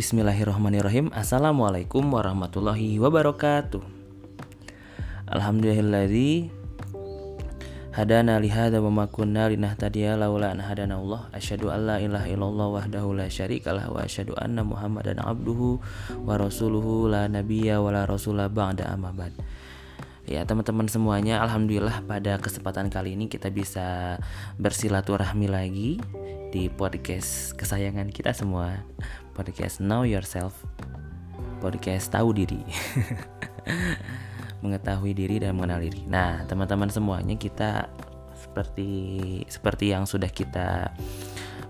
Bismillahirrahmanirrahim Assalamualaikum warahmatullahi wabarakatuh Alhamdulillahilladzi Hadana lihada wa ma kunna linahtadiya laula an hadana Allah asyhadu an la ilaha illallah wahdahu la syarikalah wa asyhadu anna Muhammadan abduhu wa rasuluhu la nabiyya wa la rasula ba'da amma ba'd. Ya, teman-teman semuanya, alhamdulillah pada kesempatan kali ini kita bisa bersilaturahmi lagi di podcast kesayangan kita semua. Podcast Know Yourself. Podcast tahu diri. mengetahui diri dan mengenal diri. Nah, teman-teman semuanya kita seperti seperti yang sudah kita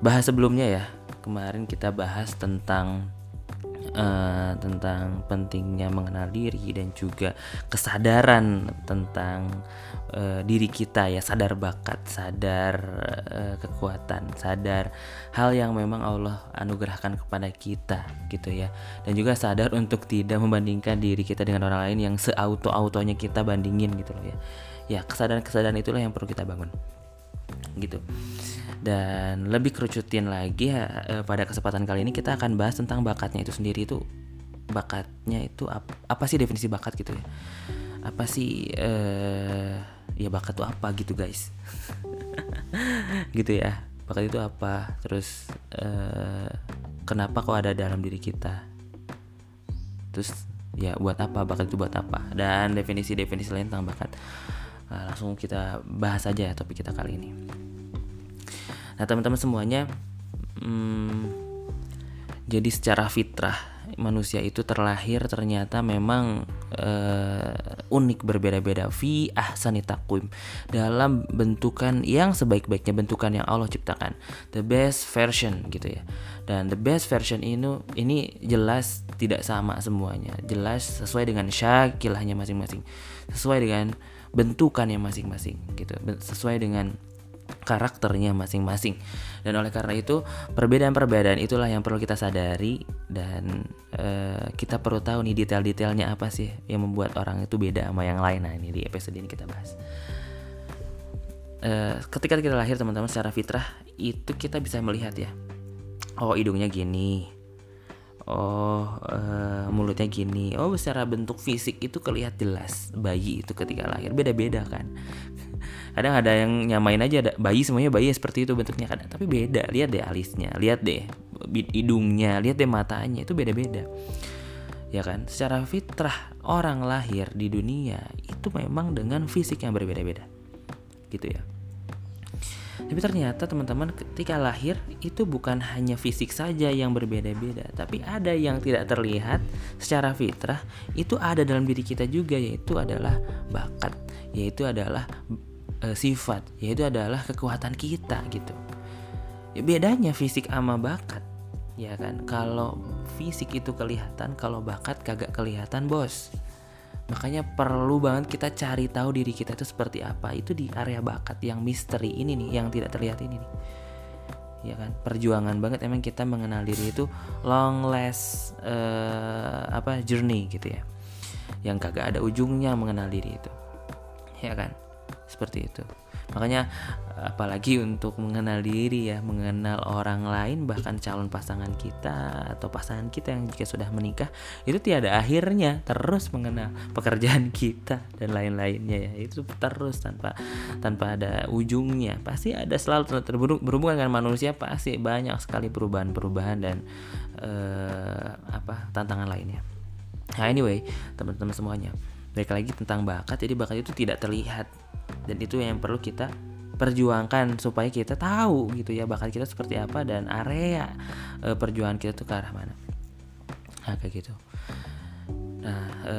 bahas sebelumnya ya. Kemarin kita bahas tentang uh, tentang pentingnya mengenal diri dan juga kesadaran tentang uh, diri kita ya sadar bakat sadar uh, kekuatan sadar hal yang memang Allah anugerahkan kepada kita gitu ya. Dan juga sadar untuk tidak membandingkan diri kita dengan orang lain yang seauto autonya kita bandingin gitu loh ya. Ya kesadaran kesadaran itulah yang perlu kita bangun gitu dan lebih kerucutin lagi ya, pada kesempatan kali ini kita akan bahas tentang bakatnya itu sendiri. Itu bakatnya itu apa, apa sih definisi bakat gitu ya? Apa sih eh, ya bakat itu apa gitu guys? Gitu ya. Bakat itu apa? Terus eh, kenapa kok ada dalam diri kita? Terus ya buat apa? Bakat itu buat apa? Dan definisi-definisi lain tentang bakat nah, langsung kita bahas aja ya topik kita kali ini Nah teman-teman semuanya, hmm, jadi secara fitrah manusia itu terlahir ternyata memang uh, unik berbeda-beda. Fi ahsani taqwim. Dalam bentukan yang sebaik-baiknya bentukan yang Allah ciptakan. The best version gitu ya. Dan the best version ini ini jelas tidak sama semuanya. Jelas sesuai dengan syakilahnya masing-masing. Sesuai dengan bentukannya masing-masing gitu. Sesuai dengan karakternya masing-masing. Dan oleh karena itu, perbedaan-perbedaan itulah yang perlu kita sadari dan uh, kita perlu tahu nih detail-detailnya apa sih yang membuat orang itu beda sama yang lain. Nah, ini di episode ini kita bahas. Uh, ketika kita lahir teman-teman secara fitrah itu kita bisa melihat ya. Oh, hidungnya gini. Oh, uh, mulutnya gini. Oh, secara bentuk fisik itu kelihatan jelas bayi itu ketika lahir beda-beda kan kadang ada yang nyamain aja ada bayi semuanya bayi seperti itu bentuknya kadang tapi beda lihat deh alisnya lihat deh hidungnya lihat deh matanya itu beda-beda. Ya kan? Secara fitrah orang lahir di dunia itu memang dengan fisik yang berbeda-beda. Gitu ya. Tapi ternyata teman-teman ketika lahir itu bukan hanya fisik saja yang berbeda-beda, tapi ada yang tidak terlihat secara fitrah itu ada dalam diri kita juga yaitu adalah bakat, yaitu adalah e, sifat yaitu adalah kekuatan kita gitu. Ya, bedanya fisik sama bakat ya kan? Kalau fisik itu kelihatan kalau bakat kagak kelihatan bos. Makanya perlu banget kita cari tahu diri kita itu seperti apa. Itu di area bakat yang misteri ini nih yang tidak terlihat ini nih. Ya kan? Perjuangan banget emang kita mengenal diri itu long last uh, apa journey gitu ya. Yang kagak ada ujungnya mengenal diri itu. Ya kan seperti itu. Makanya apalagi untuk mengenal diri ya mengenal orang lain bahkan calon pasangan kita atau pasangan kita yang jika sudah menikah itu tiada akhirnya terus mengenal pekerjaan kita dan lain-lainnya ya. Itu terus tanpa tanpa ada ujungnya. Pasti ada selalu berhubungan dengan manusia pasti banyak sekali perubahan-perubahan dan uh, apa tantangan lainnya. Nah anyway teman-teman semuanya baik lagi tentang bakat. Jadi bakat itu tidak terlihat dan itu yang perlu kita perjuangkan supaya kita tahu gitu ya bakat kita seperti apa dan area e, perjuangan kita tuh ke arah mana. Nah kayak gitu. Nah e,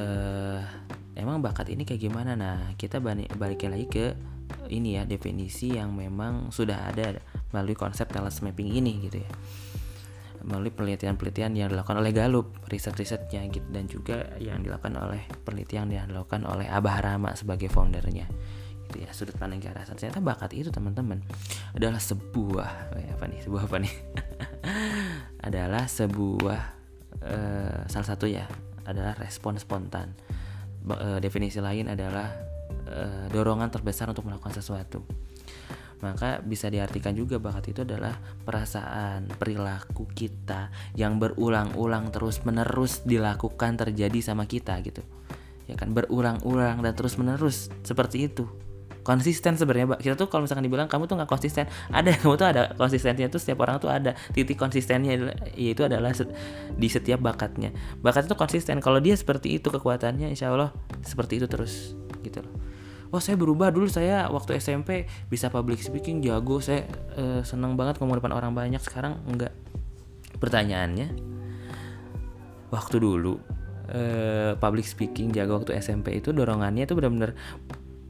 emang bakat ini kayak gimana? Nah kita balik lagi ke ini ya definisi yang memang sudah ada melalui konsep talent mapping ini gitu ya. Melalui penelitian-penelitian yang dilakukan oleh Galup riset-risetnya gitu dan juga yang dilakukan oleh penelitian yang dilakukan oleh Abah Rama sebagai foundernya gitu ya sudut pandang kearasan ternyata bakat itu teman-teman adalah sebuah eh, apa nih? Sebuah apa nih? Adalah sebuah uh, salah satu ya adalah respon spontan. Uh, definisi lain adalah uh, dorongan terbesar untuk melakukan sesuatu. Maka bisa diartikan juga bakat itu adalah perasaan perilaku kita yang berulang-ulang terus menerus dilakukan terjadi sama kita gitu. Ya kan? Berulang-ulang dan terus menerus seperti itu konsisten sebenarnya kita tuh kalau misalkan dibilang kamu tuh nggak konsisten ada kamu tuh ada konsistennya tuh setiap orang tuh ada titik konsistennya yaitu adalah di setiap bakatnya. Bakat itu konsisten. Kalau dia seperti itu kekuatannya insya Allah seperti itu terus gitu loh. Wah saya berubah dulu. Saya waktu SMP bisa public speaking jago. Saya uh, senang banget ngomong depan orang banyak. Sekarang enggak. Pertanyaannya waktu dulu uh, public speaking jago waktu SMP itu dorongannya itu benar-benar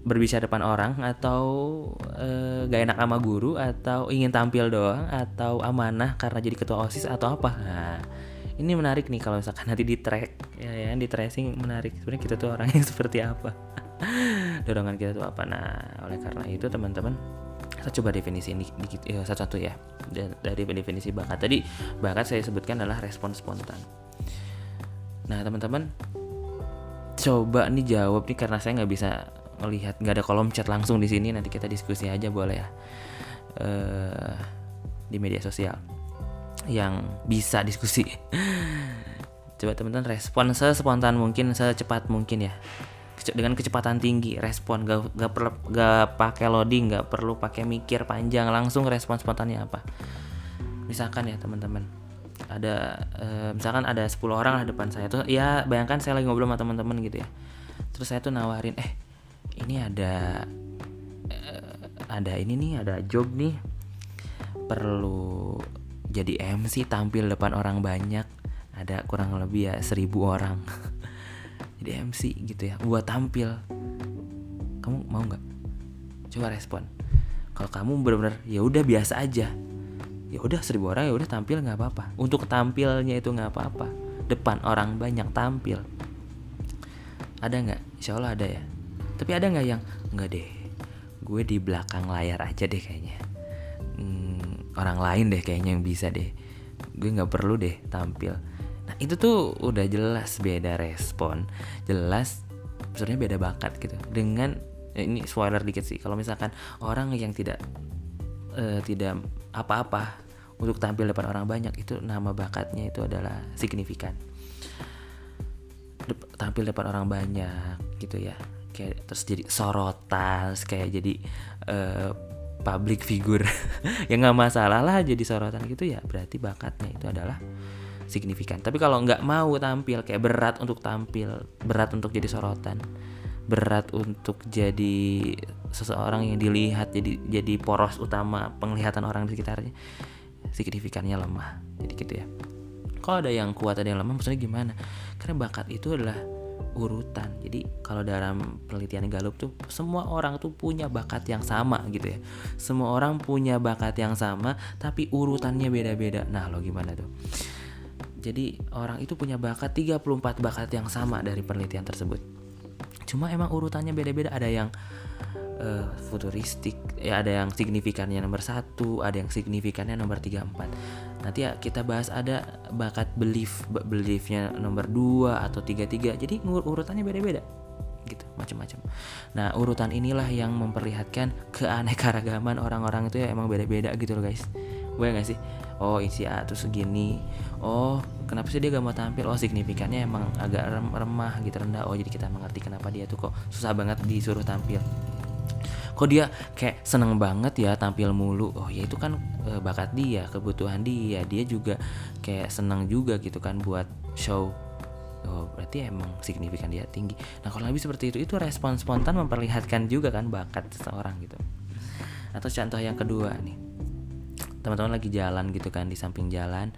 berbicara depan orang atau e, gak enak sama guru atau ingin tampil doang atau amanah karena jadi ketua osis atau apa? Nah ini menarik nih kalau misalkan nanti di track ya, ya di tracing menarik. Sebenarnya kita tuh orang yang seperti apa? Dorongan kita tuh apa? Nah oleh karena itu teman-teman kita coba definisi ini dikit ya, satu-satu ya dari definisi bakat. Tadi bakat saya sebutkan adalah respon spontan. Nah teman-teman coba nih jawab nih karena saya nggak bisa melihat nggak ada kolom chat langsung di sini nanti kita diskusi aja boleh ya. Uh, di media sosial yang bisa diskusi. Coba teman-teman respon sespontan mungkin secepat mungkin ya. Dengan kecepatan tinggi respon. Gak, gak perlu gak pakai loading gak perlu pakai mikir panjang langsung respon spontannya apa. Misalkan ya teman-teman ada e, misalkan ada 10 orang lah depan saya. Tuh ya bayangkan saya lagi ngobrol sama teman-teman gitu ya. Terus saya tuh nawarin eh ini ada uh, ada ini nih ada job nih. Perlu jadi MC tampil depan orang banyak. Ada kurang lebih ya seribu orang. Jadi MC gitu ya buat tampil. Kamu mau nggak? Coba respon. Kalau kamu benar-benar ya udah biasa aja. Ya udah seribu orang ya udah tampil nggak apa-apa. Untuk tampilnya itu nggak apa-apa. Depan orang banyak tampil. Ada nggak? Insya Allah ada ya tapi ada nggak yang nggak deh gue di belakang layar aja deh kayaknya. Hmm, orang lain deh kayaknya yang bisa deh. Gue nggak perlu deh tampil. Nah itu tuh udah jelas beda respon jelas sebenarnya beda bakat gitu. Dengan ya ini spoiler dikit sih kalau misalkan orang yang tidak uh, tidak apa-apa untuk tampil depan orang banyak itu nama bakatnya itu adalah signifikan. Tampil depan orang banyak gitu ya kayak terus jadi sorotan kayak jadi uh, public figure. Yang nggak masalah lah jadi sorotan gitu ya berarti bakatnya itu adalah signifikan. Tapi kalau nggak mau tampil kayak berat untuk tampil berat untuk jadi sorotan berat untuk jadi seseorang yang dilihat jadi jadi poros utama penglihatan orang di sekitarnya signifikannya lemah. Jadi gitu ya. Kalau ada yang kuat ada yang lemah maksudnya gimana? Karena bakat itu adalah urutan. Jadi kalau dalam penelitian Gallup tuh semua orang tuh punya bakat yang sama gitu ya. Semua orang punya bakat yang sama tapi urutannya beda-beda. Nah, lo gimana tuh? Jadi orang itu punya bakat 34 bakat yang sama dari penelitian tersebut. Cuma emang urutannya beda-beda. Ada yang uh, futuristik. Ya ada yang signifikannya nomor satu ada yang signifikannya nomor tiga empat. Nanti ya kita bahas ada bakat belief beliefnya nomor dua atau tiga tiga jadi urutannya beda-beda gitu macam-macam. Nah urutan inilah yang memperlihatkan keanekaragaman orang-orang itu ya emang beda-beda gitu loh guys. Gue gak sih? Oh isi A tuh segini. Oh kenapa sih dia gak mau tampil? Oh signifikannya emang agak remah gitu rendah. Oh jadi kita mengerti kenapa dia tuh kok susah banget disuruh tampil kok dia kayak seneng banget ya tampil mulu? Oh ya itu kan e, bakat dia kebutuhan dia. Dia juga kayak seneng juga gitu kan buat show. Oh berarti emang signifikan dia tinggi. Nah kalau lebih seperti itu. Itu respon spontan memperlihatkan juga kan bakat seseorang gitu. Atau contoh yang kedua nih. Teman-teman lagi jalan gitu kan di samping jalan.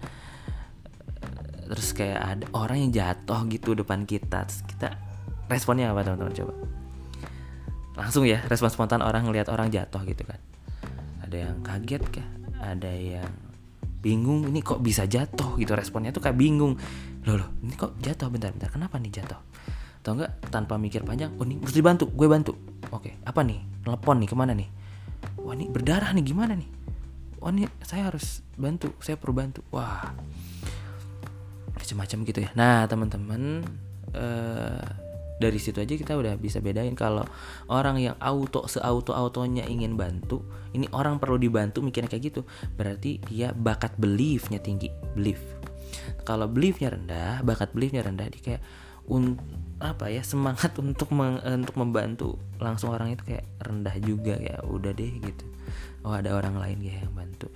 Terus kayak ada orang yang jatuh gitu depan kita. Terus kita responnya apa teman-teman? Coba langsung ya respon spontan orang ngelihat orang jatuh gitu kan. Ada yang kaget kah? Ada yang bingung ini kok bisa jatuh? Gitu responnya tuh kayak bingung. Loh loh ini kok jatuh? Bentar bentar kenapa nih jatuh? Atau enggak tanpa mikir panjang oh ini harus dibantu gue bantu. Oke apa nih? Telepon nih ke mana nih? Wah ini berdarah nih gimana nih? Wah ini saya harus bantu saya perlu bantu. Wah macam-macam gitu ya. Nah teman-teman uh, dari situ aja kita udah bisa bedain kalau orang yang auto seauto autonya ingin bantu ini orang perlu dibantu mikirnya kayak gitu. Berarti dia bakat beliefnya tinggi belief. Kalau beliefnya rendah bakat beliefnya rendah dia kayak un apa ya semangat untuk meng, untuk membantu langsung orang itu kayak rendah juga ya udah deh gitu. Oh ada orang lain ya yang bantu.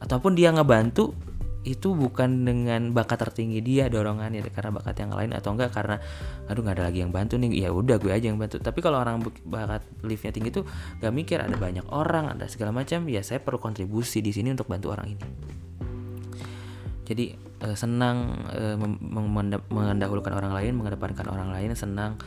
Ataupun dia ngebantu itu bukan dengan bakat tertinggi dia dorongannya karena bakat yang lain atau enggak karena aduh nggak ada lagi yang bantu nih. Ya udah gue aja yang bantu. Tapi kalau orang bakat liftnya tinggi tuh gak mikir ada banyak orang ada segala macam ya saya perlu kontribusi di sini untuk bantu orang ini. Jadi eh, senang eh, mendahulukan orang lain mengedepankan orang lain senang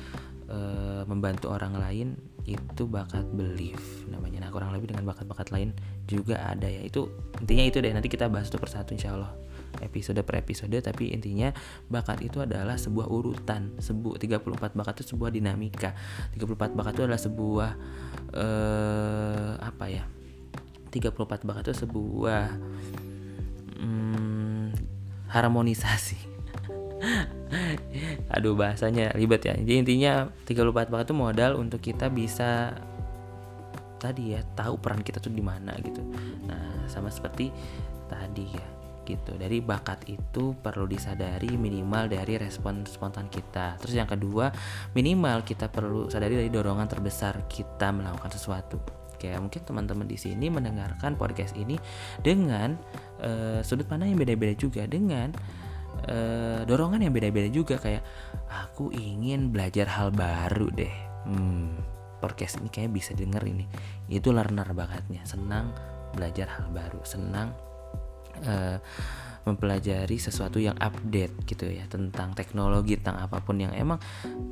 eh, membantu orang lain itu bakat belief namanya. Nah kurang lebih dengan bakat-bakat lain juga ada ya. Itu intinya itu deh. Nanti kita bahas satu persatu insya Allah. Episode per episode tapi intinya bakat itu adalah sebuah urutan sebuah 34 bakat itu sebuah dinamika. 34 bakat itu adalah sebuah eh, apa ya? 34 bakat itu sebuah hmm, harmonisasi aduh bahasanya ribet ya. Jadi intinya 34 bakat itu modal untuk kita bisa tadi ya tahu peran kita tuh di mana gitu. Nah sama seperti tadi ya gitu. Dari bakat itu perlu disadari minimal dari respon spontan kita. Terus yang kedua minimal kita perlu sadari dari dorongan terbesar kita melakukan sesuatu. Kayak mungkin teman-teman di sini mendengarkan podcast ini dengan uh, sudut pandang yang beda-beda juga dengan uh, dorongan yang beda-beda juga kayak aku ingin belajar hal baru deh. Hmm, podcast ini kayak bisa denger ini. Itu learner bakatnya. Senang belajar hal baru. Senang uh, mempelajari sesuatu yang update gitu ya tentang teknologi tentang apa pun yang emang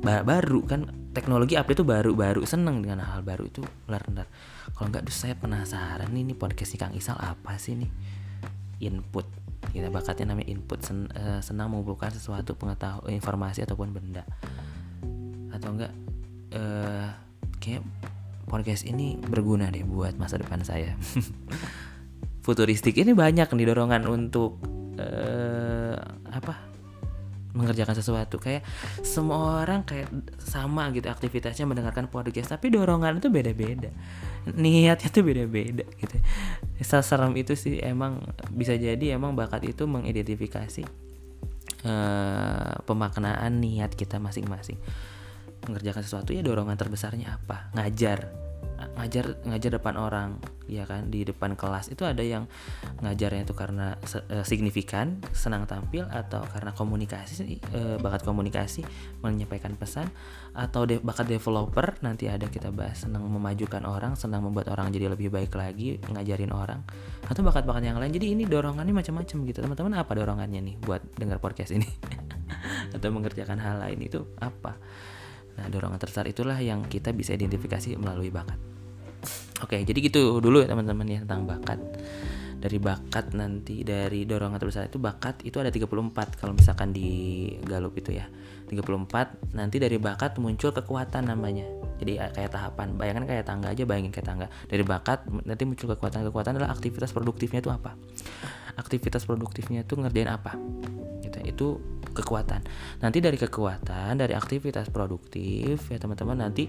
baru kan. Teknologi update itu baru-baru. Seneng dengan hal baru itu learner. Kalau nggak saya penasaran nih ini podcast Kang Isal apa sih nih? Input kita bakatnya namanya input sen, uh, senang mengumpulkan sesuatu pengetahuan informasi ataupun benda. Atau enggak uh, kayak podcast ini berguna deh buat masa depan saya. Futuristik ini banyak nih dorongan untuk uh, apa? Mengerjakan sesuatu. Kayak semua orang kayak sama gitu aktivitasnya mendengarkan podcast tapi dorongan itu beda-beda. Niatnya tuh beda-beda gitu seserem itu sih emang bisa jadi emang bakat itu mengidentifikasi uh, pemaknaan niat kita masing-masing. Mengerjakan sesuatu ya dorongan terbesarnya apa? Ngajar ngajar ngajar depan orang ya kan? Di depan kelas itu ada yang ngajarnya itu karena e, signifikan senang tampil atau karena komunikasi e, bakat komunikasi menyampaikan pesan atau de bakat developer nanti ada kita bahas senang memajukan orang senang membuat orang jadi lebih baik lagi ngajarin orang atau bakat-bakat yang lain. Jadi ini dorongannya macam-macam gitu. Teman-teman apa dorongannya nih buat dengar podcast ini? Atau mengerjakan hal lain itu apa? Nah, dorongan terbesar itulah yang kita bisa identifikasi melalui bakat. Oke, jadi gitu dulu ya teman-teman ya tentang bakat. Dari bakat nanti dari dorongan terbesar itu bakat itu ada 34 kalau misalkan di Galup itu ya. 34 nanti dari bakat muncul kekuatan namanya. Jadi kayak tahapan. Bayangkan kayak tangga aja, bayangin kayak tangga. Dari bakat nanti muncul kekuatan. Kekuatan adalah aktivitas produktifnya itu apa? Aktivitas produktifnya itu ngerjain apa? Gitu. Itu kekuatan. Nanti dari kekuatan, dari aktivitas produktif ya teman-teman nanti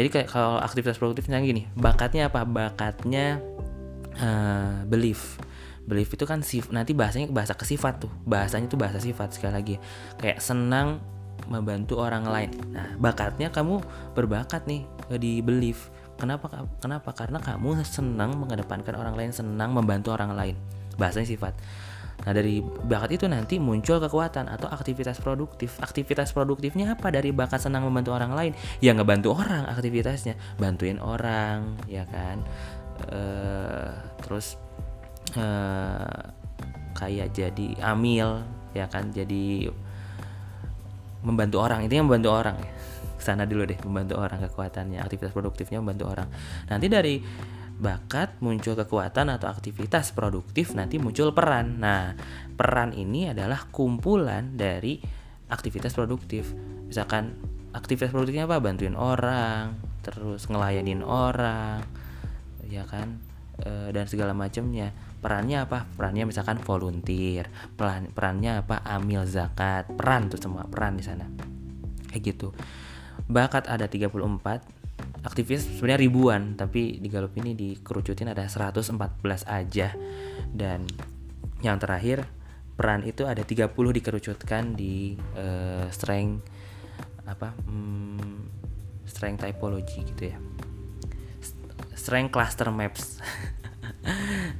jadi kayak kalau aktivitas produktifnya gini, bakatnya apa? Bakatnya uh, belief. Belief itu kan sif nanti bahasanya bahasa kesifat tuh. Bahasanya tuh bahasa sifat sekali lagi. Kayak senang membantu orang lain. Nah, bakatnya kamu berbakat nih eh, di belief. Kenapa? Kenapa? Karena kamu senang mengedepankan orang lain, senang membantu orang lain. Bahasanya sifat. Nah dari bakat itu nanti muncul kekuatan atau aktivitas produktif. Aktivitas produktifnya apa dari bakat senang membantu orang lain? Ya ngebantu orang aktivitasnya, bantuin orang, ya kan. Uh, terus uh, kayak jadi amil, ya kan. Jadi membantu orang intinya membantu orang ya. Sana dulu deh membantu orang kekuatannya, aktivitas produktifnya membantu orang. Nanti dari bakat, muncul kekuatan atau aktivitas produktif, nanti muncul peran. Nah, peran ini adalah kumpulan dari aktivitas produktif. Misalkan aktivitas produktifnya apa? Bantuin orang, terus ngelayanin orang, ya kan? E, dan segala macamnya. Perannya apa? Perannya misalkan volunteer. Peran perannya apa? Amil zakat. Peran tuh semua peran di sana. Kayak gitu. bakat ada 34 aktivis sebenarnya ribuan tapi di Galup ini dikerucutin ada 114 aja. Dan yang terakhir peran itu ada 30 dikerucutkan di uh, strength apa hmm, strength typology gitu ya. Strength cluster maps.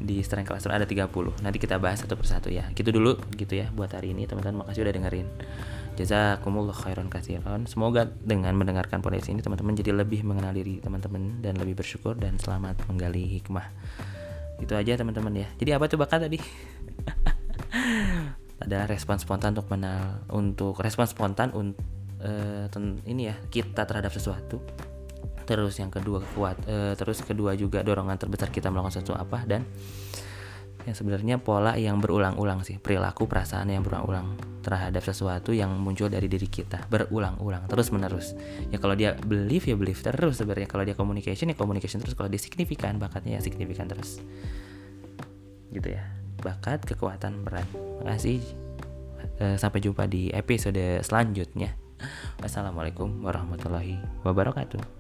Di strength cluster ada 30 nanti kita bahas satu persatu ya. Gitu dulu gitu ya buat hari ini teman-teman. Makasih udah dengerin jazakumullah khairan kasiran semoga dengan mendengarkan podcast ini teman-teman jadi lebih mengenal diri teman-teman dan lebih bersyukur dan selamat menggali hikmah. Itu aja teman-teman ya. Jadi apa tuh bakat tadi? Ada respon spontan untuk menal untuk respon spontan untuk uh, ini ya kita terhadap sesuatu. Terus yang kedua kuat uh, terus kedua juga dorongan terbesar kita melakukan sesuatu apa dan yang sebenarnya pola yang berulang-ulang sih perilaku perasaan yang berulang-ulang terhadap sesuatu yang muncul dari diri kita berulang-ulang terus menerus ya kalau dia believe ya believe terus sebenarnya. Kalau dia communication ya communication terus. Kalau dia signifikan bakatnya ya signifikan terus. Gitu ya. Bakat kekuatan peran makasih. E, sampai jumpa di episode selanjutnya. Wassalamualaikum warahmatullahi wabarakatuh